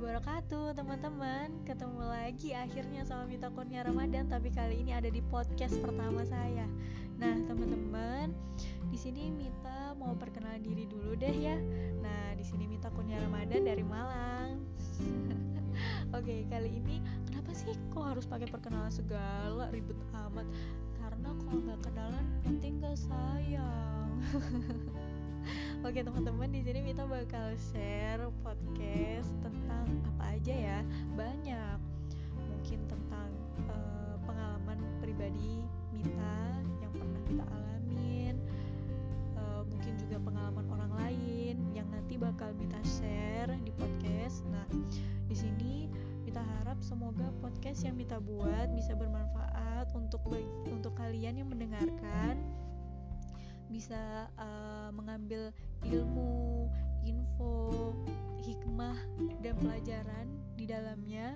wabarakatuh teman-teman. Ketemu lagi akhirnya sama Mita Ramadan Tapi kali ini ada di podcast pertama saya. Nah teman-teman di sini Mita mau perkenalan diri dulu deh ya. Nah di sini Mita Kurnia Ramadan dari Malang. Oke kali ini kenapa sih kok harus pakai perkenalan segala? Ribet amat. Karena kalau nggak kenalan nanti nggak sayang Oke teman-teman di sini Mita bakal share podcast tentang apa aja ya banyak mungkin tentang uh, pengalaman pribadi Mita yang pernah Mita alamin uh, mungkin juga pengalaman orang lain yang nanti bakal Mita share di podcast. Nah di sini Mita harap semoga podcast yang Mita buat bisa bermanfaat untuk untuk kalian yang mendengarkan bisa uh, mengambil ilmu, info, hikmah dan pelajaran di dalamnya.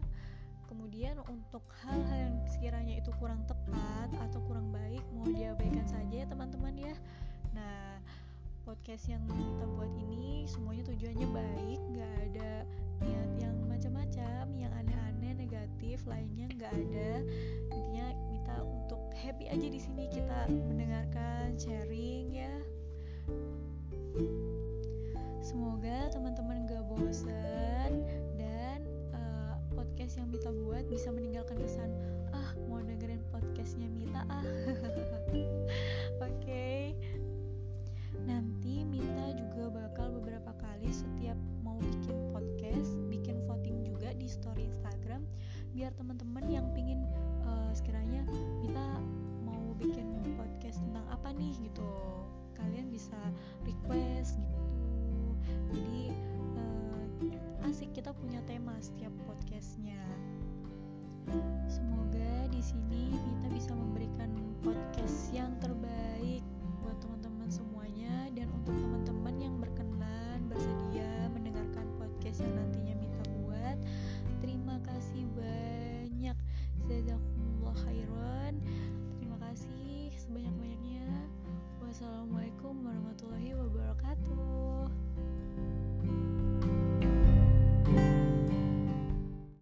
Kemudian untuk hal-hal yang sekiranya itu kurang tepat atau kurang baik mau diabaikan saja ya teman-teman ya. Nah, podcast yang kita buat ini semuanya tujuannya baik, nggak ada niat yang macam-macam, yang aneh-aneh, negatif lainnya nggak ada. Intinya kita untuk happy aja di sini kita mendengarkan, sharing ya. Semoga teman-teman gak bosan dan uh, podcast yang Mita buat bisa meninggalkan kesan ah mau dengerin podcastnya Mita ah. Oke. Okay. Nanti Mita juga bakal beberapa kali setiap mau bikin podcast, bikin voting juga di story Instagram biar teman-teman yang pingin kita punya tema setiap podcastnya